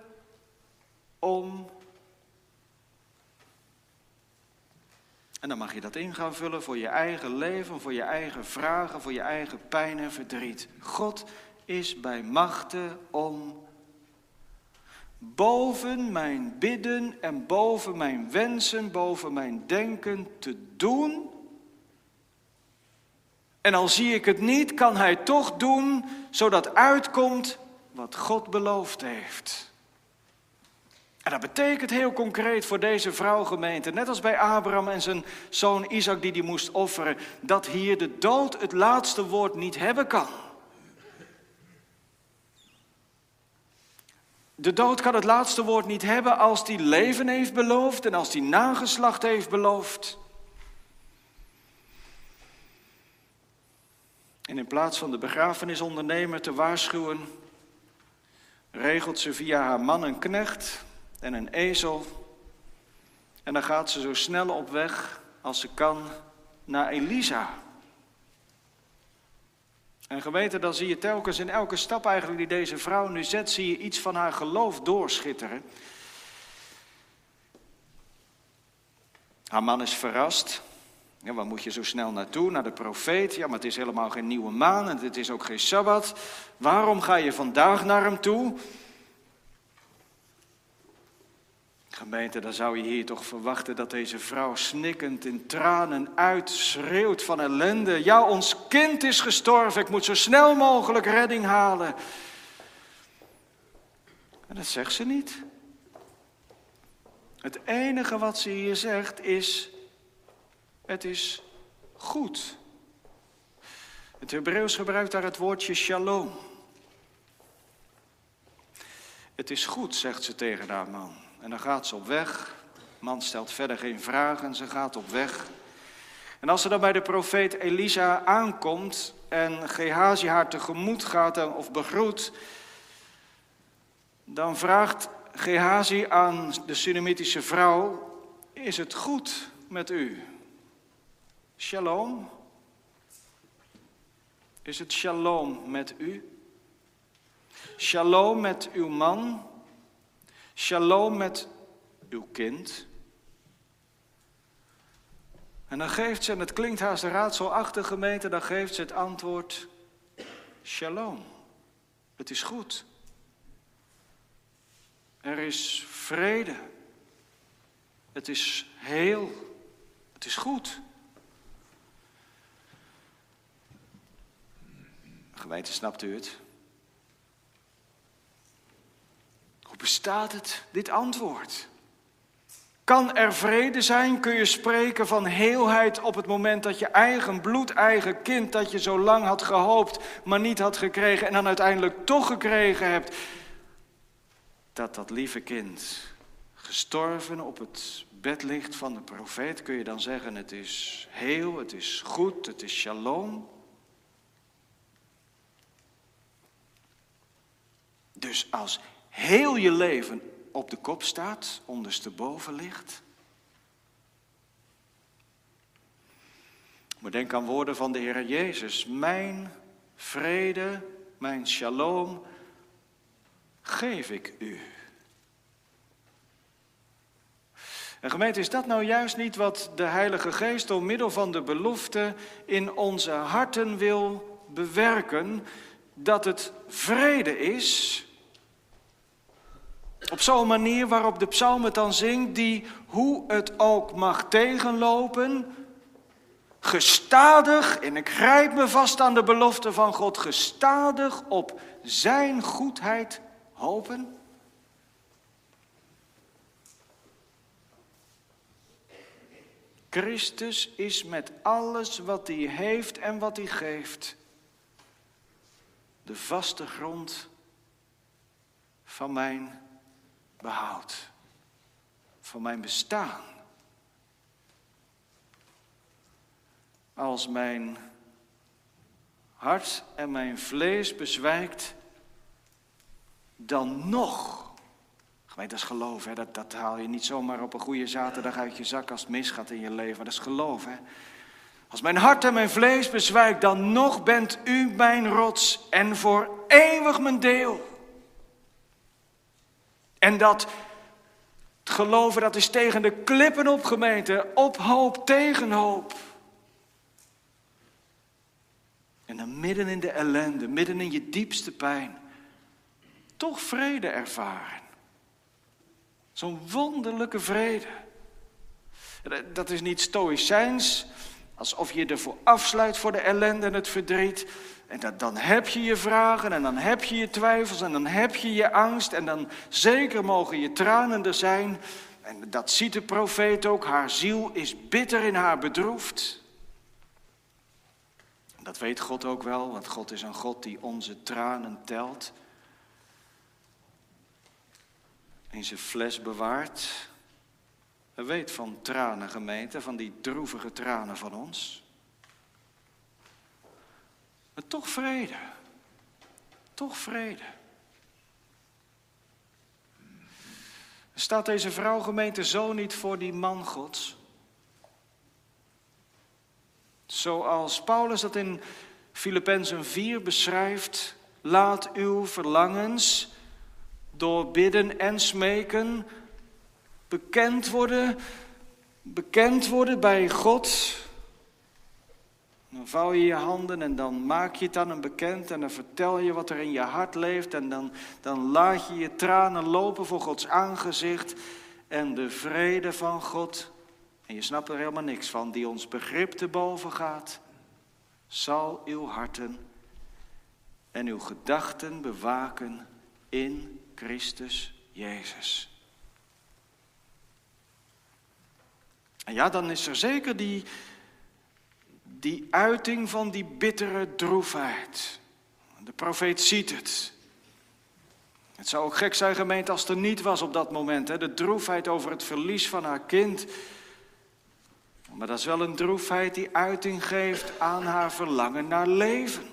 om. En dan mag je dat in gaan vullen voor je eigen leven, voor je eigen vragen, voor je eigen pijn en verdriet. God is bij machten om boven mijn bidden en boven mijn wensen, boven mijn denken te doen. En al zie ik het niet, kan Hij toch doen, zodat uitkomt wat God beloofd heeft. En dat betekent heel concreet voor deze vrouwgemeente, net als bij Abraham en zijn zoon Isaac die die moest offeren, dat hier de dood het laatste woord niet hebben kan. De dood kan het laatste woord niet hebben als die leven heeft beloofd en als die nageslacht heeft beloofd. En in plaats van de begrafenisondernemer te waarschuwen, regelt ze via haar man een knecht en een ezel. En dan gaat ze zo snel op weg als ze kan naar Elisa. En geweten, dan zie je telkens in elke stap eigenlijk die deze vrouw nu zet, zie je iets van haar geloof doorschitteren. Haar man is verrast. Ja, waar moet je zo snel naartoe? Naar de profeet? Ja, maar het is helemaal geen nieuwe maan en het is ook geen sabbat. Waarom ga je vandaag naar hem toe? Gemeente, dan zou je hier toch verwachten dat deze vrouw snikkend in tranen uitschreeuwt van ellende. Ja, ons kind is gestorven, ik moet zo snel mogelijk redding halen. En dat zegt ze niet. Het enige wat ze hier zegt is, het is goed. Het Hebreeuws gebruikt daar het woordje shalom. Het is goed, zegt ze tegen haar man. En dan gaat ze op weg. Man stelt verder geen vragen, ze gaat op weg. En als ze dan bij de profeet Elisa aankomt en Gehazi haar tegemoet gaat of begroet, dan vraagt Gehazi aan de Sunamitische vrouw: Is het goed met u? Shalom? Is het shalom met u? Shalom met uw man? Shalom met uw kind. En dan geeft ze, en het klinkt haast raadselachtig gemeente, dan geeft ze het antwoord, shalom. Het is goed. Er is vrede. Het is heel. Het is goed. Gemeente, snapt u het? Hoe bestaat het, dit antwoord? Kan er vrede zijn? Kun je spreken van heelheid op het moment dat je eigen bloed, eigen kind, dat je zo lang had gehoopt, maar niet had gekregen en dan uiteindelijk toch gekregen hebt? Dat dat lieve kind gestorven op het bed ligt van de profeet, kun je dan zeggen het is heel, het is goed, het is shalom. Dus als heel je leven op de kop staat, ondersteboven ligt. Maar denk aan woorden van de Heer Jezus. Mijn vrede, mijn shalom, geef ik u. En gemeente, is dat nou juist niet wat de Heilige Geest door middel van de belofte in onze harten wil bewerken? Dat het vrede is op zo'n manier waarop de psalm het dan zingt, die hoe het ook mag tegenlopen, gestadig, en ik grijp me vast aan de belofte van God, gestadig op zijn goedheid hopen. Christus is met alles wat hij heeft en wat hij geeft de vaste grond van mijn behoud. Van mijn bestaan. Als mijn hart en mijn vlees bezwijkt, dan nog. Gemeente, dat is geloof, hè? Dat, dat haal je niet zomaar op een goede zaterdag uit je zak als het misgaat in je leven. Dat is geloof, hè? Als mijn hart en mijn vlees bezwijkt, dan nog bent u mijn rots en voor eeuwig mijn deel. En dat geloven, dat is tegen de klippen opgemeten. Op hoop, tegen hoop. En dan midden in de ellende, midden in je diepste pijn, toch vrede ervaren. Zo'n wonderlijke vrede. Dat is niet stoïcijns, alsof je ervoor afsluit voor de ellende en het verdriet. En dat, dan heb je je vragen en dan heb je je twijfels en dan heb je je angst en dan zeker mogen je tranen er zijn. En dat ziet de profeet ook, haar ziel is bitter in haar bedroefd. Dat weet God ook wel, want God is een God die onze tranen telt. In zijn fles bewaart. Hij weet van tranen, gemeente, van die droevige tranen van ons. Maar toch vrede. Toch vrede. Staat deze vrouw gemeente zo niet voor die man Gods? Zoals Paulus dat in Filippenzen 4 beschrijft, laat uw verlangens door bidden en smeken bekend worden, bekend worden bij God dan vouw je je handen en dan maak je het aan hem bekend en dan vertel je wat er in je hart leeft en dan, dan laat je je tranen lopen voor Gods aangezicht en de vrede van God, en je snapt er helemaal niks van, die ons begrip te boven gaat, zal uw harten en uw gedachten bewaken in Christus Jezus. En ja, dan is er zeker die, die uiting van die bittere droefheid. De profeet ziet het. Het zou ook gek zijn, gemeente, als er niet was op dat moment. Hè? De droefheid over het verlies van haar kind. Maar dat is wel een droefheid die uiting geeft aan haar verlangen naar leven.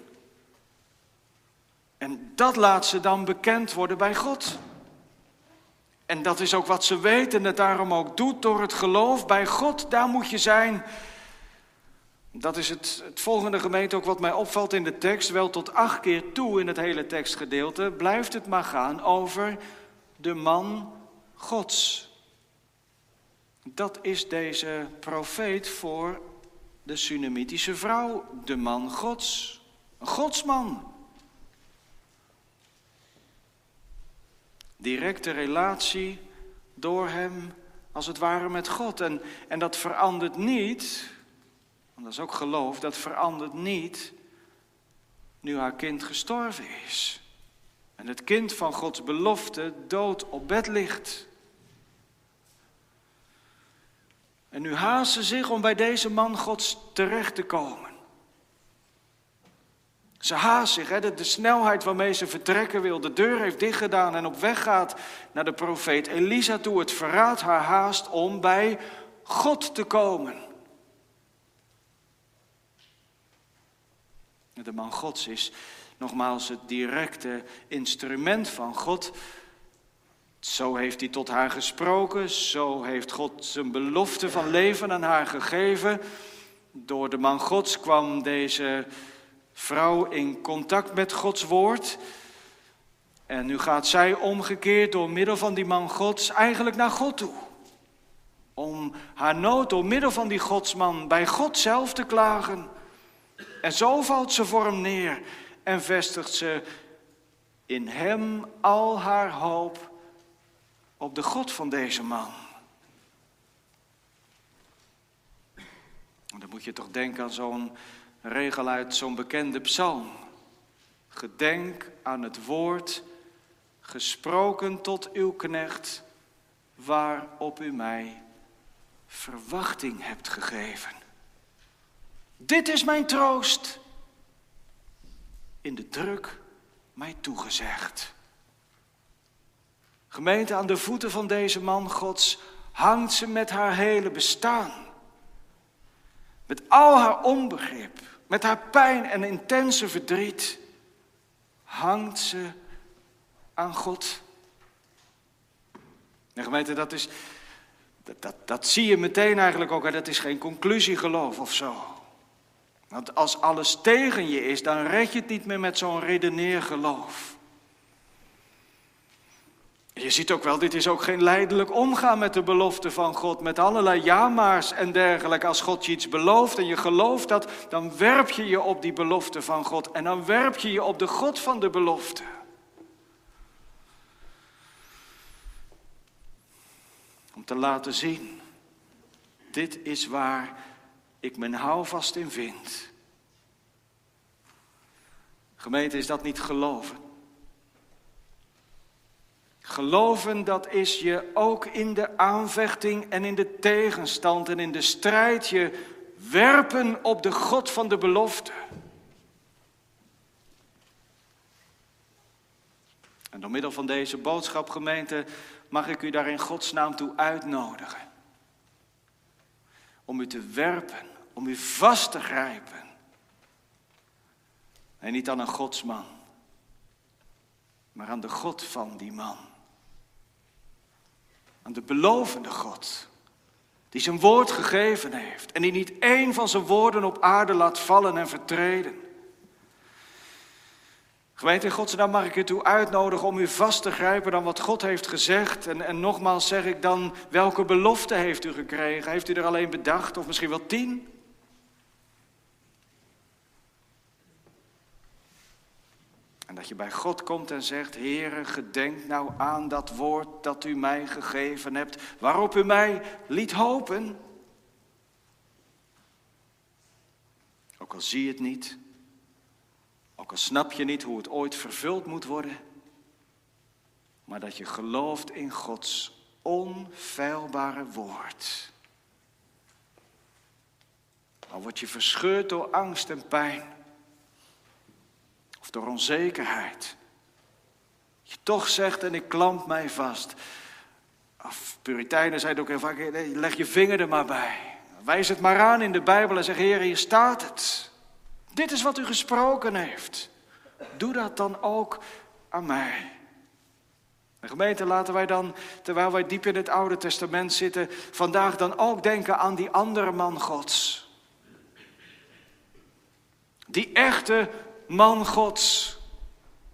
En dat laat ze dan bekend worden bij God. En dat is ook wat ze weet en het daarom ook doet door het geloof bij God. Daar moet je zijn dat is het, het, volgende gemeente ook wat mij opvalt in de tekst. Wel tot acht keer toe in het hele tekstgedeelte blijft het maar gaan over de man Gods. Dat is deze profeet voor de Sunamitische vrouw, de man Gods. Een Godsman. Directe relatie door hem als het ware met God. En, en dat verandert niet dat is ook geloof, dat verandert niet nu haar kind gestorven is. En het kind van Gods belofte dood op bed ligt. En nu haast ze zich om bij deze man Gods terecht te komen. Ze haast zich, hè, de, de snelheid waarmee ze vertrekken wil. De deur heeft dichtgedaan en op weg gaat naar de profeet Elisa toe. Het verraadt haar haast om bij God te komen. De man Gods is nogmaals het directe instrument van God. Zo heeft hij tot haar gesproken, zo heeft God zijn belofte van leven aan haar gegeven. Door de man Gods kwam deze vrouw in contact met Gods woord. En nu gaat zij omgekeerd door middel van die man Gods eigenlijk naar God toe. Om haar nood door middel van die Godsman bij God zelf te klagen. En zo valt ze voor hem neer en vestigt ze in hem al haar hoop op de God van deze man. Dan moet je toch denken aan zo'n regel uit zo'n bekende psalm. Gedenk aan het woord gesproken tot uw knecht, waarop u mij verwachting hebt gegeven. Dit is mijn troost, in de druk mij toegezegd. Gemeente, aan de voeten van deze man Gods hangt ze met haar hele bestaan. Met al haar onbegrip, met haar pijn en intense verdriet, hangt ze aan God. En gemeente, dat, is, dat, dat, zie je meteen eigenlijk ook, dat is geen conclusiegeloof of zo. Want als alles tegen je is, dan red je het niet meer met zo'n redeneergeloof. Je ziet ook wel, dit is ook geen leidelijk omgaan met de belofte van God, met allerlei jamaars en dergelijke. Als God je iets belooft en je gelooft dat, dan werp je je op die belofte van God en dan werp je je op de God van de belofte. Om te laten zien, dit is waar ik mijn houvast in vind. Gemeente, is dat niet geloven? Geloven, dat is je ook in de aanvechting en in de tegenstand en in de strijd je werpen op de God van de belofte. En door middel van deze boodschap, gemeente, mag ik u daar in Gods naam toe uitnodigen. Om u te werpen, om u vast te grijpen. En niet aan een godsman, maar aan de God van die man. Aan de belovende God, die zijn woord gegeven heeft en die niet één van zijn woorden op aarde laat vallen en vertreden. Gemeente in naam mag ik u toe uitnodigen om u vast te grijpen aan wat God heeft gezegd. En, en nogmaals zeg ik dan, welke belofte heeft u gekregen? Heeft u er alleen bedacht of misschien wel tien? En dat je bij God komt en zegt, Heere, gedenk nou aan dat woord dat u mij gegeven hebt, waarop u mij liet hopen. Ook al zie je het niet, ook al snap je niet hoe het ooit vervuld moet worden, maar dat je gelooft in Gods onfeilbare woord. Al word je verscheurd door angst en pijn door onzekerheid. Je toch zegt en ik klamp mij vast. Of Puritijnen zeiden ook heel vaak, leg je vinger er maar bij. Wijs het maar aan in de Bijbel en zeg, Heer, hier staat het. Dit is wat u gesproken heeft. Doe dat dan ook aan mij. De gemeente, laten wij dan, terwijl wij diep in het Oude Testament zitten, vandaag dan ook denken aan die andere man Gods. Die echte man Gods.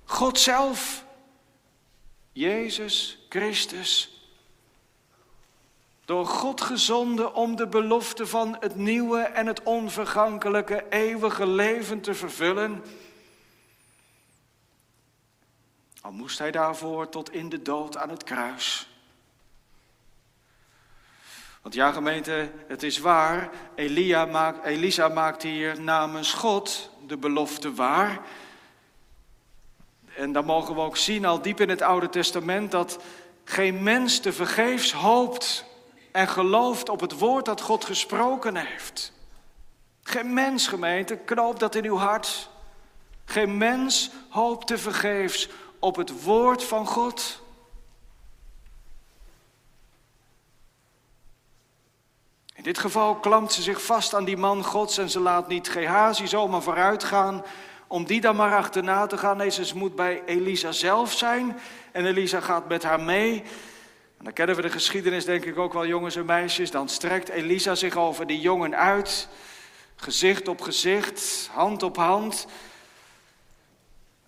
God zelf. Jezus Christus. Door God gezonden om de belofte van het nieuwe en het onvergankelijke eeuwige leven te vervullen. Al moest hij daarvoor tot in de dood aan het kruis. Want ja, gemeente, het is waar, Elia maakt, Elisa maakt hier namens God de belofte waar. En dan mogen we ook zien, al diep in het Oude Testament, dat geen mens te vergeefs hoopt en gelooft op het woord dat God gesproken heeft. Geen mens, gemeente, knoop dat in uw hart. Geen mens hoopt te vergeefs op het woord van God. Dit geval klampt ze zich vast aan die man Gods en ze laat niet Gehazi zomaar vooruit gaan om die dan maar achterna te gaan. Nee, ze moet bij Elisa zelf zijn en Elisa gaat met haar mee. En dan kennen we de geschiedenis denk ik ook wel, jongens en meisjes. Dan strekt Elisa zich over die jongen uit, gezicht op gezicht, hand op hand.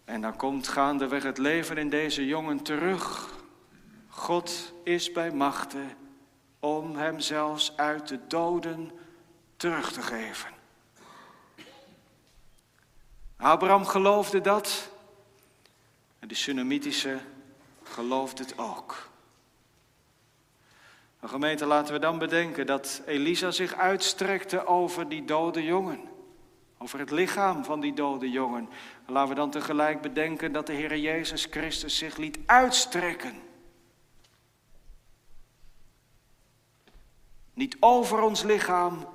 En dan komt gaandeweg het leven in deze jongen terug. God is bij machten om hem zelfs uit de doden terug te geven. Abraham geloofde dat en de Sunamitische geloofde het ook. Maar gemeente, laten we dan bedenken dat Elisa zich uitstrekte over die dode jongen. Over het lichaam van die dode jongen. En laten we dan tegelijk bedenken dat de Heer Jezus Christus zich liet uitstrekken. Niet over ons lichaam,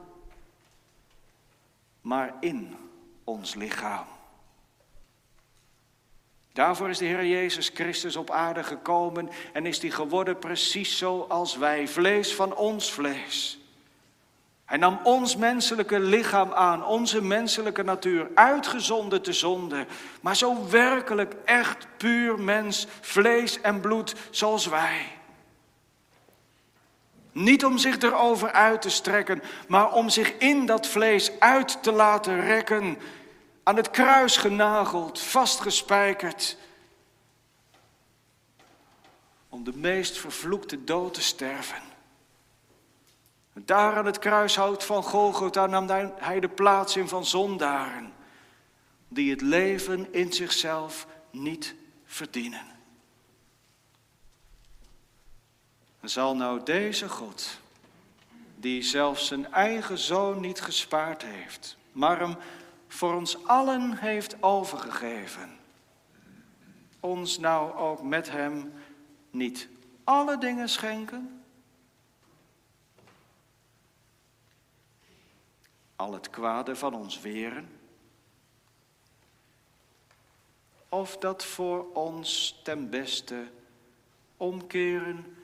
maar in ons lichaam. Daarvoor is de Heer Jezus Christus op aarde gekomen en is hij geworden precies zoals wij, vlees van ons vlees. Hij nam ons menselijke lichaam aan, onze menselijke natuur, uitgezonden te zonde, maar zo werkelijk echt puur mens, vlees en bloed zoals wij. Niet om zich erover uit te strekken, maar om zich in dat vlees uit te laten rekken aan het kruis genageld, vastgespijkerd. Om de meest vervloekte dood te sterven. Daar aan het kruishout van Golgotha nam hij de plaats in van zondaren. Die het leven in zichzelf niet verdienen. En zal nou deze God, die zelfs zijn eigen zoon niet gespaard heeft, maar hem voor ons allen heeft overgegeven. Ons nou ook met Hem niet alle dingen schenken? Al het kwade van ons weren? Of dat voor ons ten beste omkeren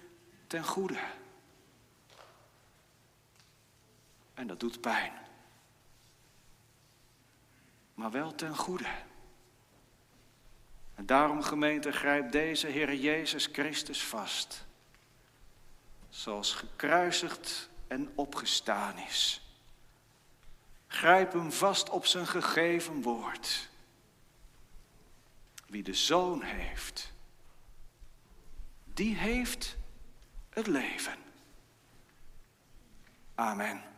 ten goede? En dat doet pijn maar wel ten goede. En daarom, gemeente, grijpt deze Heer Jezus Christus vast. Zoals gekruisigd en opgestaan is. Grijp hem vast op zijn gegeven woord. Wie de zoon heeft, die heeft het leven. Amen.